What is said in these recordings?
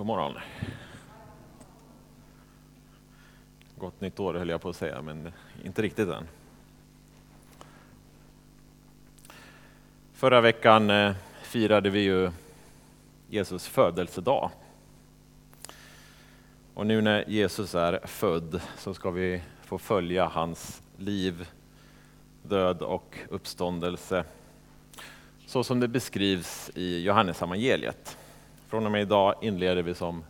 God morgon. Gott nytt år höll jag på att säga, men inte riktigt än. Förra veckan eh, firade vi ju Jesus födelsedag. Och nu när Jesus är född så ska vi få följa hans liv, död och uppståndelse så som det beskrivs i Johannesevangeliet. Från och med idag inleder vi som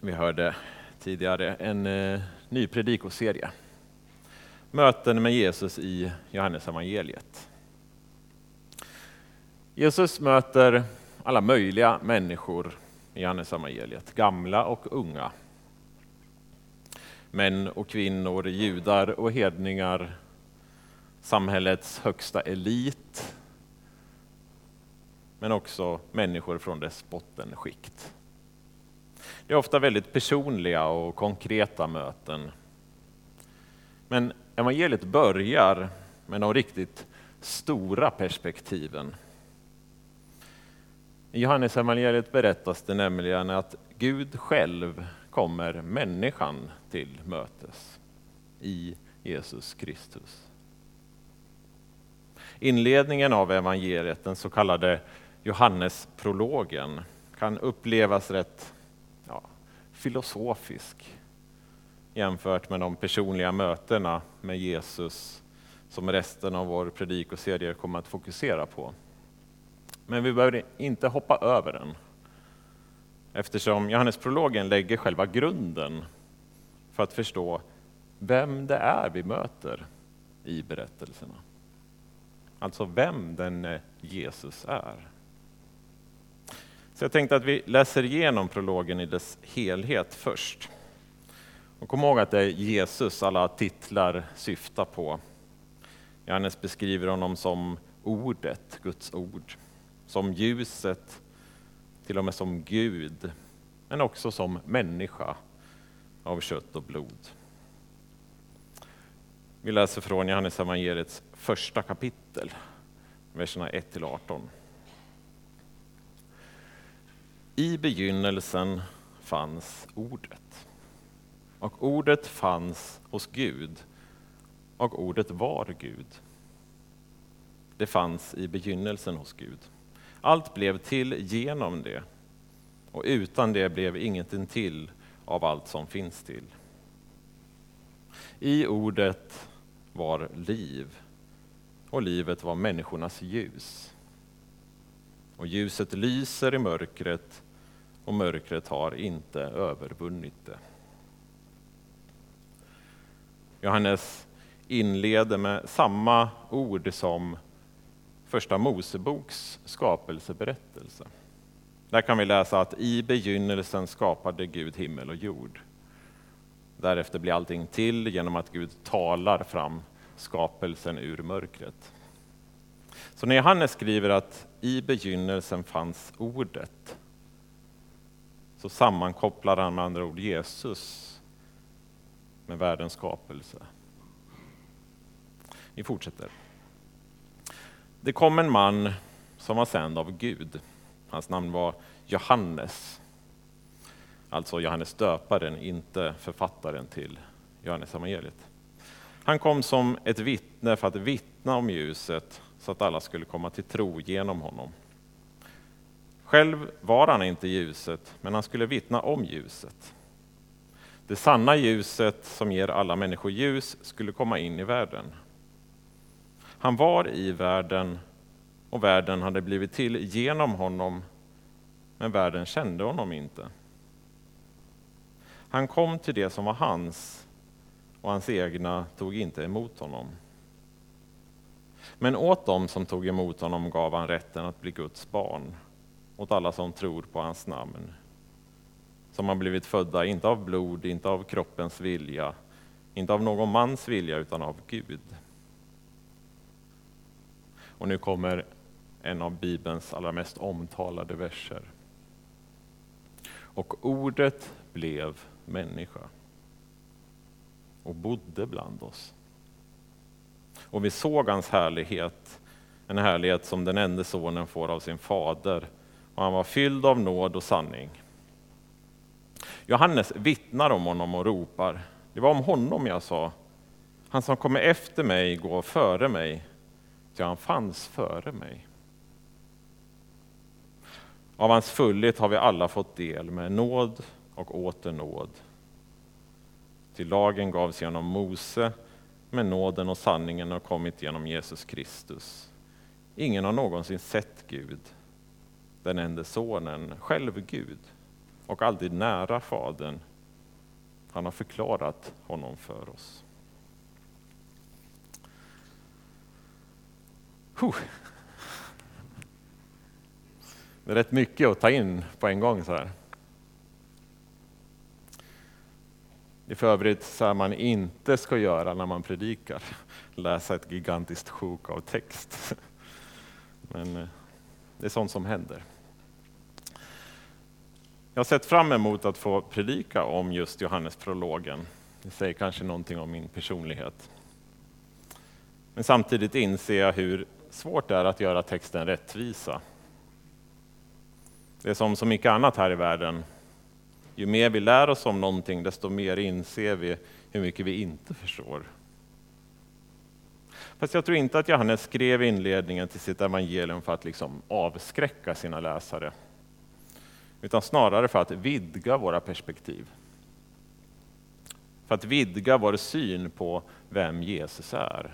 vi hörde tidigare en eh, ny predikoserie. Möten med Jesus i Johannesevangeliet. Jesus möter alla möjliga människor i Johannesevangeliet, gamla och unga. Män och kvinnor, judar och hedningar, samhällets högsta elit, men också människor från dess bottenskikt. Det är ofta väldigt personliga och konkreta möten. Men evangeliet börjar med de riktigt stora perspektiven. I Johannes evangeliet berättas det nämligen att Gud själv kommer människan till mötes i Jesus Kristus. Inledningen av evangeliet, den så kallade Johannesprologen, kan upplevas rätt ja, filosofisk jämfört med de personliga mötena med Jesus som resten av vår predikoserie kommer att fokusera på. Men vi behöver inte hoppa över den eftersom Johannesprologen lägger själva grunden för att förstå vem det är vi möter i berättelserna. Alltså vem den eh, Jesus är. Så jag tänkte att vi läser igenom prologen i dess helhet först. Och kom ihåg att det är Jesus alla titlar syftar på. Johannes beskriver honom som ordet, Guds ord, som ljuset, till och med som Gud, men också som människa av kött och blod. Vi läser från Johannes evangeliets första kapitel, verserna 1 till 18. I begynnelsen fanns ordet. Och ordet fanns hos Gud, och ordet var Gud. Det fanns i begynnelsen hos Gud. Allt blev till genom det, och utan det blev ingenting till av allt som finns till. I ordet var liv, och livet var människornas ljus. Och ljuset lyser i mörkret, och mörkret har inte övervunnit det. Johannes inleder med samma ord som Första Moseboks skapelseberättelse. Där kan vi läsa att i begynnelsen skapade Gud himmel och jord. Därefter blir allting till genom att Gud talar fram skapelsen ur mörkret. Så när Johannes skriver att i begynnelsen fanns ordet, så sammankopplar han med andra ord Jesus med världens skapelse. Vi fortsätter. Det kom en man som var sänd av Gud. Hans namn var Johannes. Alltså Johannes döparen, inte författaren till Johannes evangeliet. Han kom som ett vittne för att vittna om ljuset så att alla skulle komma till tro genom honom. Själv var han inte ljuset, men han skulle vittna om ljuset. Det sanna ljuset som ger alla människor ljus skulle komma in i världen. Han var i världen och världen hade blivit till genom honom, men världen kände honom inte. Han kom till det som var hans, och hans egna tog inte emot honom. Men åt dem som tog emot honom gav han rätten att bli Guds barn, åt alla som tror på hans namn. Som har blivit födda, inte av blod, inte av kroppens vilja, inte av någon mans vilja, utan av Gud. Och nu kommer en av Bibelns allra mest omtalade verser. Och ordet blev människa och bodde bland oss. Och vi såg hans härlighet, en härlighet som den enda sonen får av sin fader och han var fylld av nåd och sanning. Johannes vittnar om honom och ropar, det var om honom jag sa, han som kommer efter mig går före mig, ty han fanns före mig. Av hans fullhet har vi alla fått del med nåd och åter nåd. Till lagen gavs genom Mose, men nåden och sanningen har kommit genom Jesus Kristus. Ingen har någonsin sett Gud, den enda sonen, själv Gud, och aldrig nära Fadern. Han har förklarat honom för oss. Huh. Det är rätt mycket att ta in på en gång så här. I för övrigt så här man inte ska göra när man predikar, läsa ett gigantiskt sjok av text. Men eh, det är sånt som händer. Jag har sett fram emot att få predika om just Johannesprologen. Det säger kanske någonting om min personlighet. Men samtidigt inser jag hur svårt det är att göra texten rättvisa. Det är som så mycket annat här i världen. Ju mer vi lär oss om någonting, desto mer inser vi hur mycket vi inte förstår. Fast jag tror inte att Johannes skrev inledningen till sitt evangelium för att liksom avskräcka sina läsare. Utan snarare för att vidga våra perspektiv. För att vidga vår syn på vem Jesus är.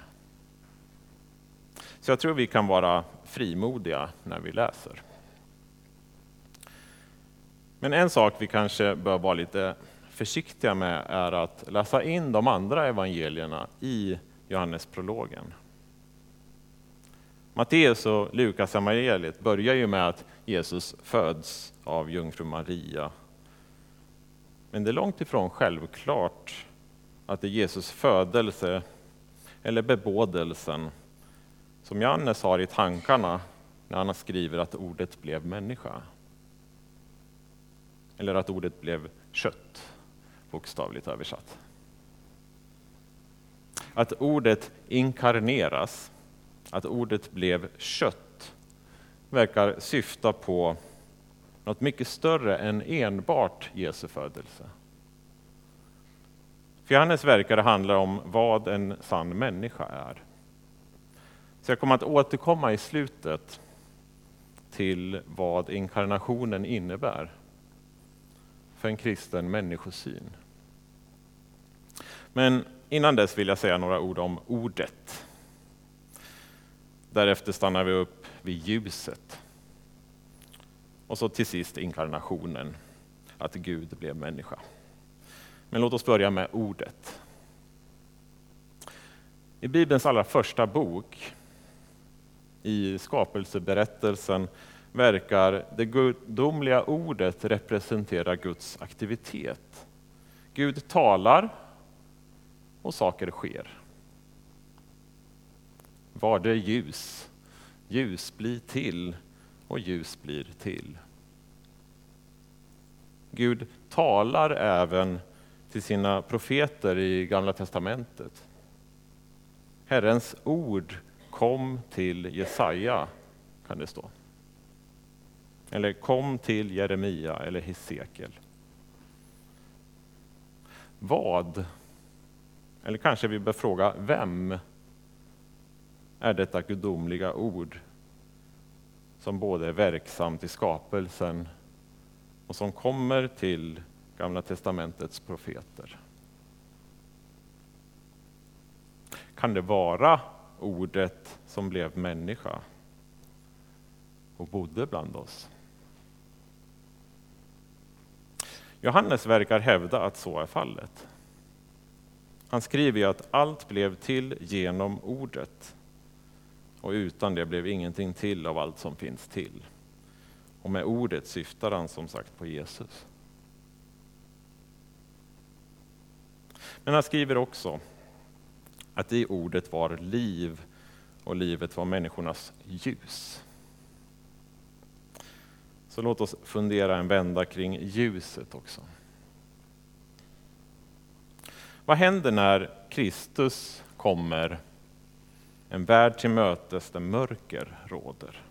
Så jag tror vi kan vara frimodiga när vi läser. Men en sak vi kanske bör vara lite försiktiga med är att läsa in de andra evangelierna i Johannesprologen. Matteus och Lukas evangeliet börjar ju med att Jesus föds av jungfru Maria. Men det är långt ifrån självklart att det är Jesus födelse eller bebådelsen som Johannes har i tankarna när han skriver att ordet blev människa. Eller att ordet blev kött, bokstavligt översatt. Att ordet inkarneras, att ordet blev kött, verkar syfta på något mycket större än enbart Jesu födelse. För Johannes verkare handlar om vad en sann människa är. Så jag kommer att återkomma i slutet till vad inkarnationen innebär för en kristen människosyn. Men innan dess vill jag säga några ord om ordet. Därefter stannar vi upp vid ljuset. Och så till sist inkarnationen, att Gud blev människa. Men låt oss börja med ordet. I Bibelns allra första bok, i skapelseberättelsen, verkar det gudomliga ordet representera Guds aktivitet. Gud talar och saker sker. Var det ljus, ljus blir till och ljus blir till. Gud talar även till sina profeter i Gamla testamentet. Herrens ord kom till Jesaja, kan det stå. Eller kom till Jeremia eller Hesekiel. Vad, eller kanske vi bör fråga vem, är detta gudomliga ord som både är verksamt i skapelsen och som kommer till Gamla testamentets profeter. Kan det vara ordet som blev människa och bodde bland oss? Johannes verkar hävda att så är fallet. Han skriver ju att allt blev till genom ordet och utan det blev ingenting till av allt som finns till. Och med ordet syftar han som sagt på Jesus. Men han skriver också att i ordet var liv och livet var människornas ljus. Så låt oss fundera en vända kring ljuset också. Vad händer när Kristus kommer en värld till mötes där mörker råder?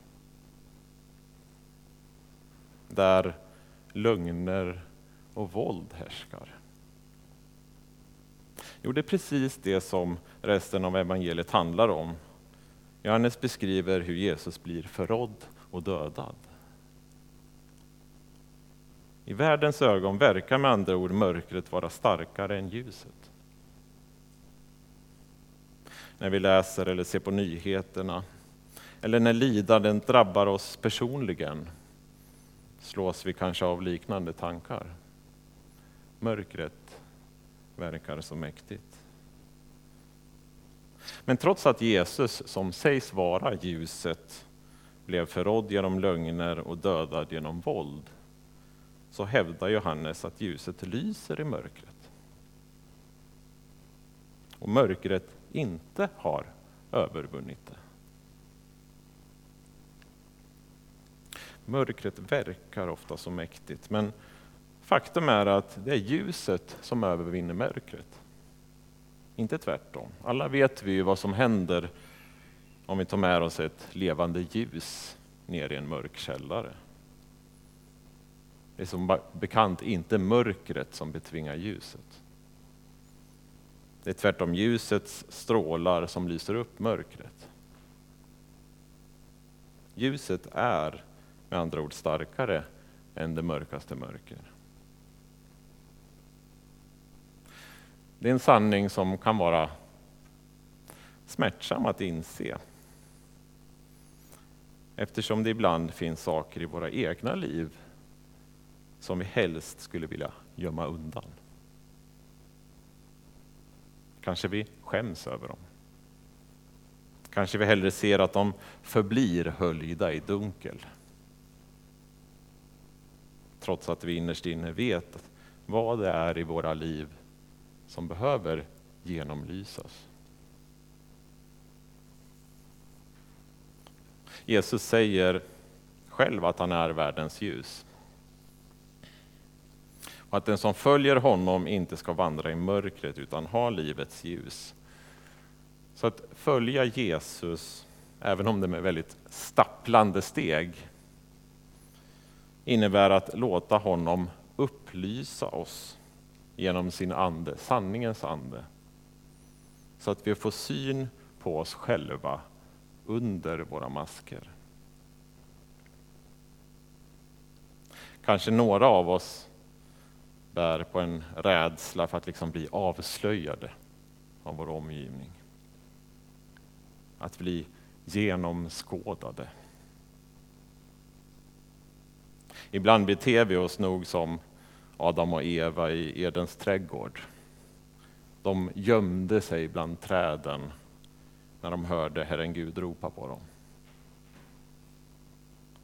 där lögner och våld härskar? Jo, det är precis det som resten av evangeliet handlar om. Johannes beskriver hur Jesus blir förrådd och dödad. I världens ögon verkar med andra ord mörkret vara starkare än ljuset. När vi läser eller ser på nyheterna, eller när lidandet drabbar oss personligen, slås vi kanske av liknande tankar. Mörkret verkar så mäktigt. Men trots att Jesus, som sägs vara ljuset, blev förrådd genom lögner och dödad genom våld, så hävdar Johannes att ljuset lyser i mörkret. Och mörkret inte har övervunnit det. Mörkret verkar ofta så mäktigt, men faktum är att det är ljuset som övervinner mörkret. Inte tvärtom. Alla vet vi ju vad som händer om vi tar med oss ett levande ljus ner i en mörk källare. Det är som bekant inte mörkret som betvingar ljuset. Det är tvärtom ljusets strålar som lyser upp mörkret. Ljuset är med andra ord starkare än det mörkaste mörker. Det är en sanning som kan vara smärtsam att inse. Eftersom det ibland finns saker i våra egna liv som vi helst skulle vilja gömma undan. Kanske vi skäms över dem. Kanske vi hellre ser att de förblir höljda i dunkel. Trots att vi innerst inne vet vad det är i våra liv som behöver genomlysas. Jesus säger själv att han är världens ljus. Och att den som följer honom inte ska vandra i mörkret utan ha livets ljus. Så att följa Jesus, även om det är med väldigt stapplande steg, innebär att låta honom upplysa oss genom sin ande, sanningens ande. Så att vi får syn på oss själva under våra masker. Kanske några av oss bär på en rädsla för att liksom bli avslöjade av vår omgivning. Att bli genomskådade. Ibland beter vi oss nog som Adam och Eva i Edens trädgård. De gömde sig bland träden när de hörde Herren Gud ropa på dem.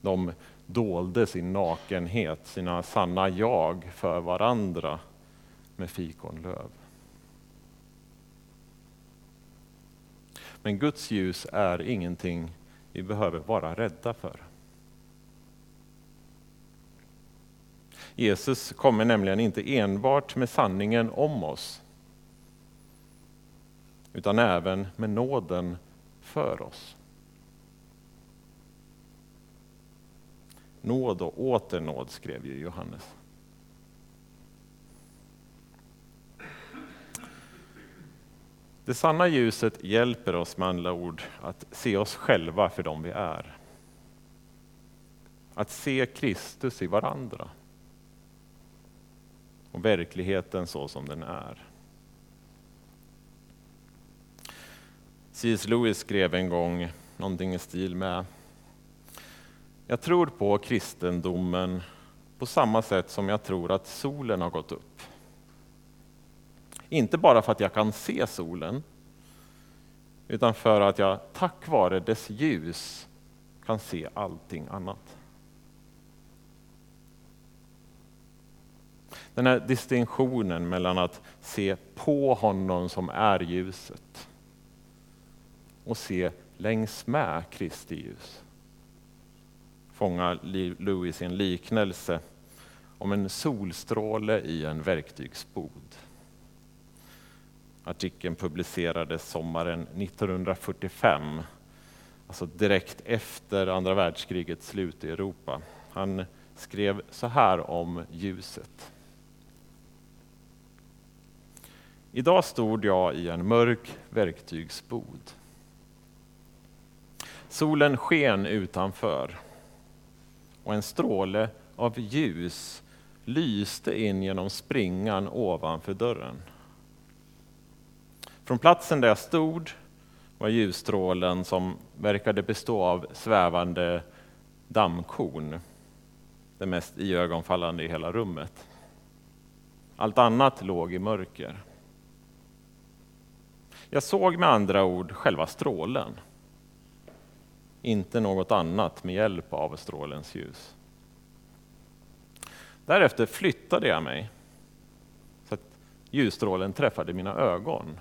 De dolde sin nakenhet, sina sanna jag för varandra med fikonlöv. Men Guds ljus är ingenting vi behöver vara rädda för. Jesus kommer nämligen inte enbart med sanningen om oss, utan även med nåden för oss. Nåd och åter nåd, skrev ju Johannes. Det sanna ljuset hjälper oss med andra ord att se oss själva för dem vi är. Att se Kristus i varandra. Och verkligheten så som den är. C.S. Lewis skrev en gång någonting i stil med jag tror på kristendomen på samma sätt som jag tror att solen har gått upp. Inte bara för att jag kan se solen, utan för att jag tack vare dess ljus kan se allting annat. Den här distinktionen mellan att se på honom som är ljuset och se längs med Kristi ljus. Fångar Lewis i en liknelse om en solstråle i en verktygsbod. Artikeln publicerades sommaren 1945, alltså direkt efter andra världskrigets slut i Europa. Han skrev så här om ljuset. Idag stod jag i en mörk verktygsbod. Solen sken utanför och en stråle av ljus lyste in genom springan ovanför dörren. Från platsen där jag stod var ljusstrålen som verkade bestå av svävande dammkorn det mest iögonfallande i hela rummet. Allt annat låg i mörker. Jag såg med andra ord själva strålen, inte något annat med hjälp av strålens ljus. Därefter flyttade jag mig så att ljusstrålen träffade mina ögon.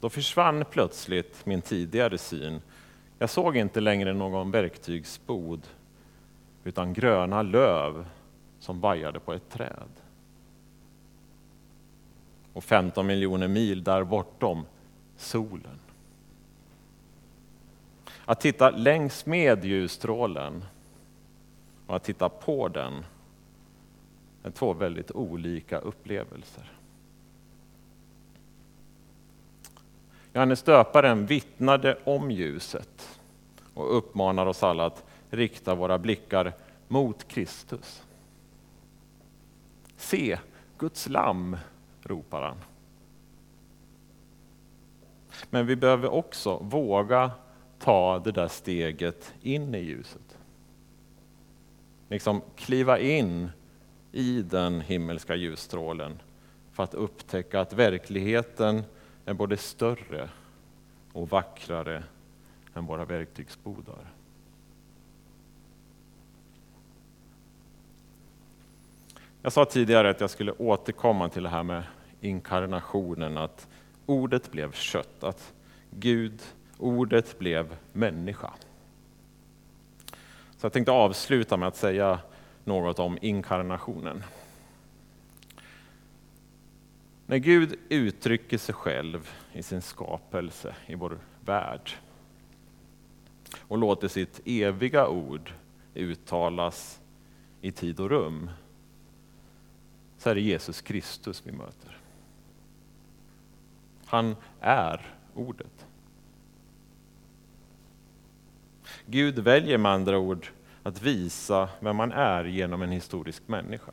Då försvann plötsligt min tidigare syn. Jag såg inte längre någon verktygsbod utan gröna löv som vajade på ett träd. Och 15 miljoner mil där bortom, solen. Att titta längs med ljusstrålen och att titta på den är två väldigt olika upplevelser. Johannes döparen vittnade om ljuset och uppmanar oss alla att rikta våra blickar mot Kristus. Se, Guds lamm, ropar han. Men vi behöver också våga ta det där steget in i ljuset. Liksom kliva in i den himmelska ljusstrålen för att upptäcka att verkligheten är både större och vackrare än våra verktygsbodar. Jag sa tidigare att jag skulle återkomma till det här med inkarnationen, att ordet blev kött, att Gud, ordet blev människa. Så jag tänkte avsluta med att säga något om inkarnationen. När Gud uttrycker sig själv i sin skapelse, i vår värld och låter sitt eviga ord uttalas i tid och rum, så är det Jesus Kristus vi möter. Han är ordet. Gud väljer med andra ord att visa vem man är genom en historisk människa.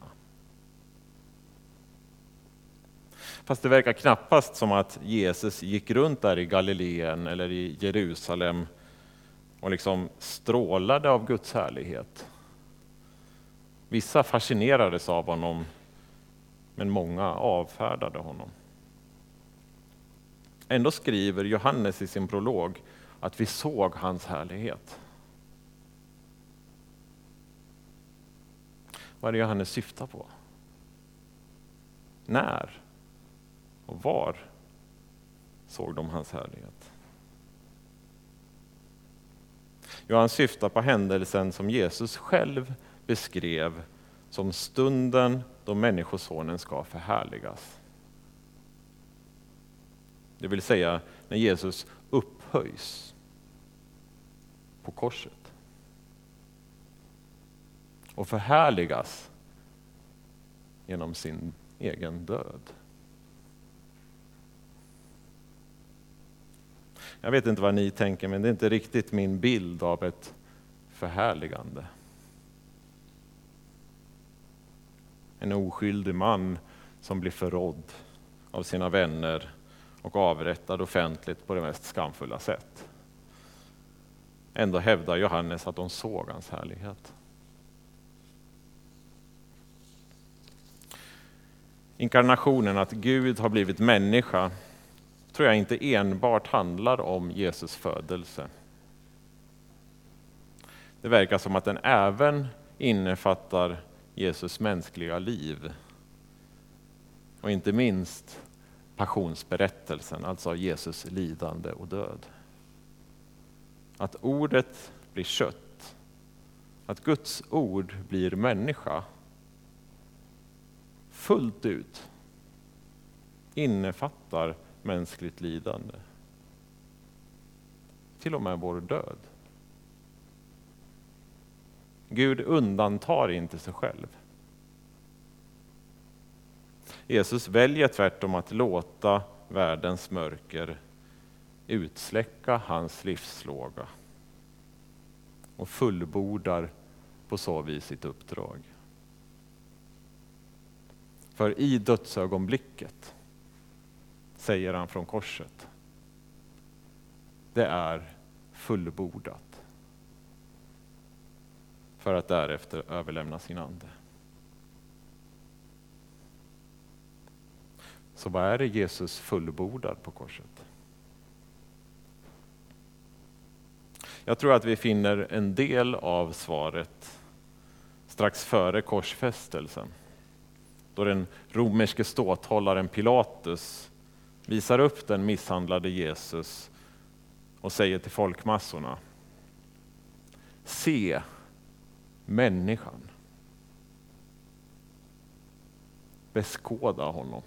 Fast det verkar knappast som att Jesus gick runt där i Galileen eller i Jerusalem och liksom strålade av Guds härlighet. Vissa fascinerades av honom, men många avfärdade honom. Ändå skriver Johannes i sin prolog att vi såg hans härlighet. Vad är det Johannes syftar på? När och var såg de hans härlighet? Jo, han syftar på händelsen som Jesus själv beskrev som stunden då Människosonen ska förhärligas. Det vill säga när Jesus upphöjs på korset och förhärligas genom sin egen död. Jag vet inte vad ni tänker, men det är inte riktigt min bild av ett förhärligande. En oskyldig man som blir förrådd av sina vänner och avrättad offentligt på det mest skamfulla sätt. Ändå hävdar Johannes att de såg hans härlighet. Inkarnationen, att Gud har blivit människa, tror jag inte enbart handlar om Jesus födelse. Det verkar som att den även innefattar Jesus mänskliga liv. Och inte minst passionsberättelsen, alltså Jesus lidande och död. Att ordet blir kött, att Guds ord blir människa fullt ut innefattar mänskligt lidande. Till och med vår död. Gud undantar inte sig själv. Jesus väljer tvärtom att låta världens mörker utsläcka hans livslåga och fullbordar på så vis sitt uppdrag. För i dödsögonblicket säger han från korset, det är fullbordat. För att därefter överlämna sin ande. Så vad är det Jesus fullbordar på korset? Jag tror att vi finner en del av svaret strax före korsfästelsen. Då den romerske ståthållaren Pilatus visar upp den misshandlade Jesus och säger till folkmassorna Se människan. Beskåda honom.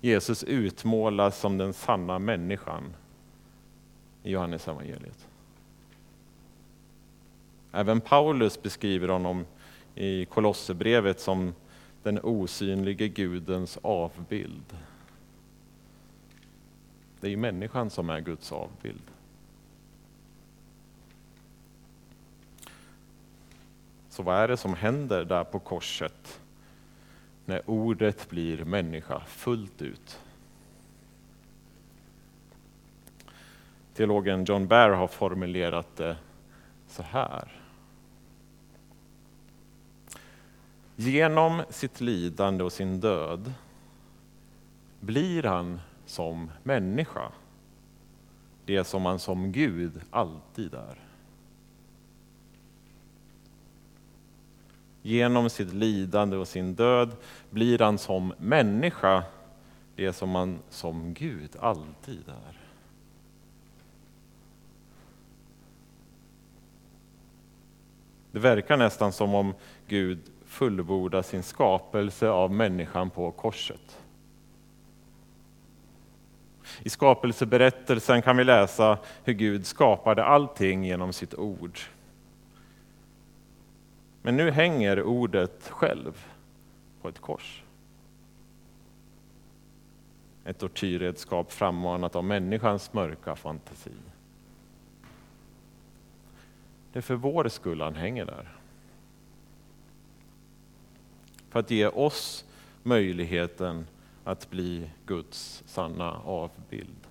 Jesus utmålas som den sanna människan i Johannes evangeliet. Även Paulus beskriver honom i Kolosserbrevet som den osynlige Gudens avbild. Det är ju människan som är Guds avbild. Så vad är det som händer där på korset när ordet blir människa fullt ut? Teologen John Baer har formulerat det så här. Genom sitt lidande och sin död blir han som människa det som man som Gud alltid är. Genom sitt lidande och sin död blir han som människa det som man som Gud alltid är. Det verkar nästan som om Gud fullbordar sin skapelse av människan på korset. I skapelseberättelsen kan vi läsa hur Gud skapade allting genom sitt ord. Men nu hänger ordet själv på ett kors. Ett tortyrredskap frammanat av människans mörka fantasi. Det är för vår skull han hänger där. För att ge oss möjligheten att bli Guds sanna avbild.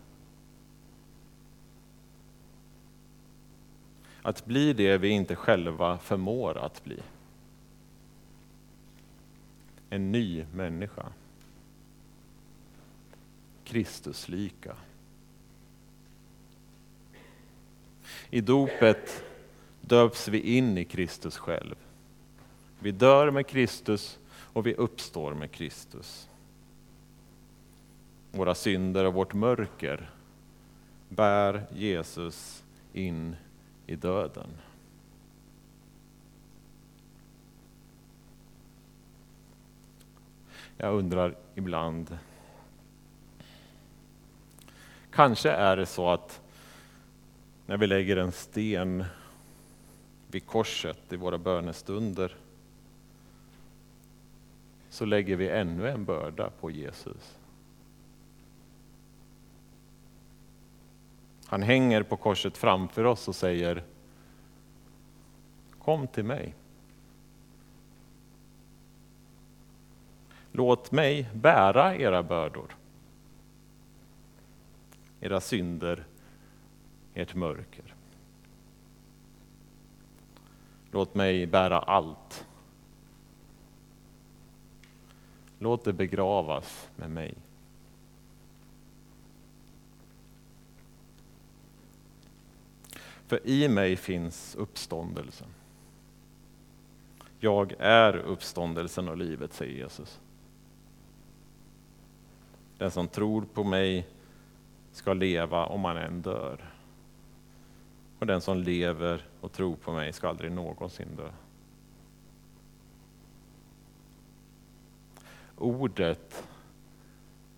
Att bli det vi inte själva förmår att bli. En ny människa. Kristuslika. I dopet döps vi in i Kristus själv. Vi dör med Kristus och vi uppstår med Kristus. Våra synder och vårt mörker bär Jesus in i döden. Jag undrar ibland, kanske är det så att när vi lägger en sten vid korset i våra bönestunder så lägger vi ännu en börda på Jesus. Han hänger på korset framför oss och säger Kom till mig. Låt mig bära era bördor, era synder, ert mörker. Låt mig bära allt. Låt det begravas med mig. För i mig finns uppståndelsen. Jag är uppståndelsen och livet, säger Jesus. Den som tror på mig ska leva om han än dör. Och den som lever och tror på mig ska aldrig någonsin dö. Ordet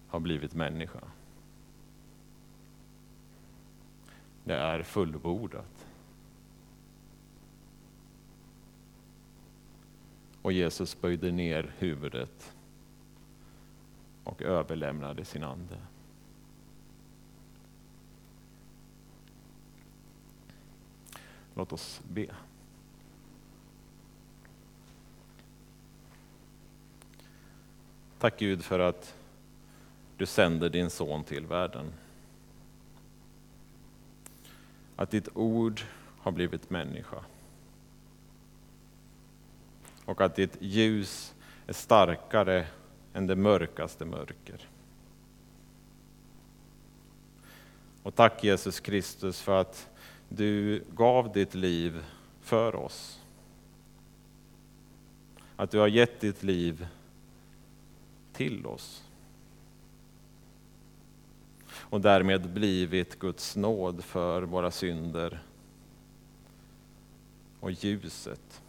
har blivit människa. Det är fullbordat. Och Jesus böjde ner huvudet och överlämnade sin ande. Låt oss be. Tack Gud för att du sänder din son till världen. Att ditt ord har blivit människa. Och att ditt ljus är starkare än det mörkaste mörker. Och tack Jesus Kristus för att du gav ditt liv för oss. Att du har gett ditt liv till oss. Och därmed blivit Guds nåd för våra synder och ljuset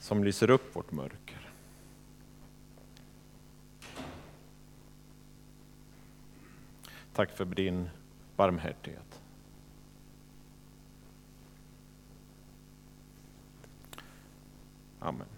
som lyser upp vårt mörker. Tack för din barmhärtighet. Amen.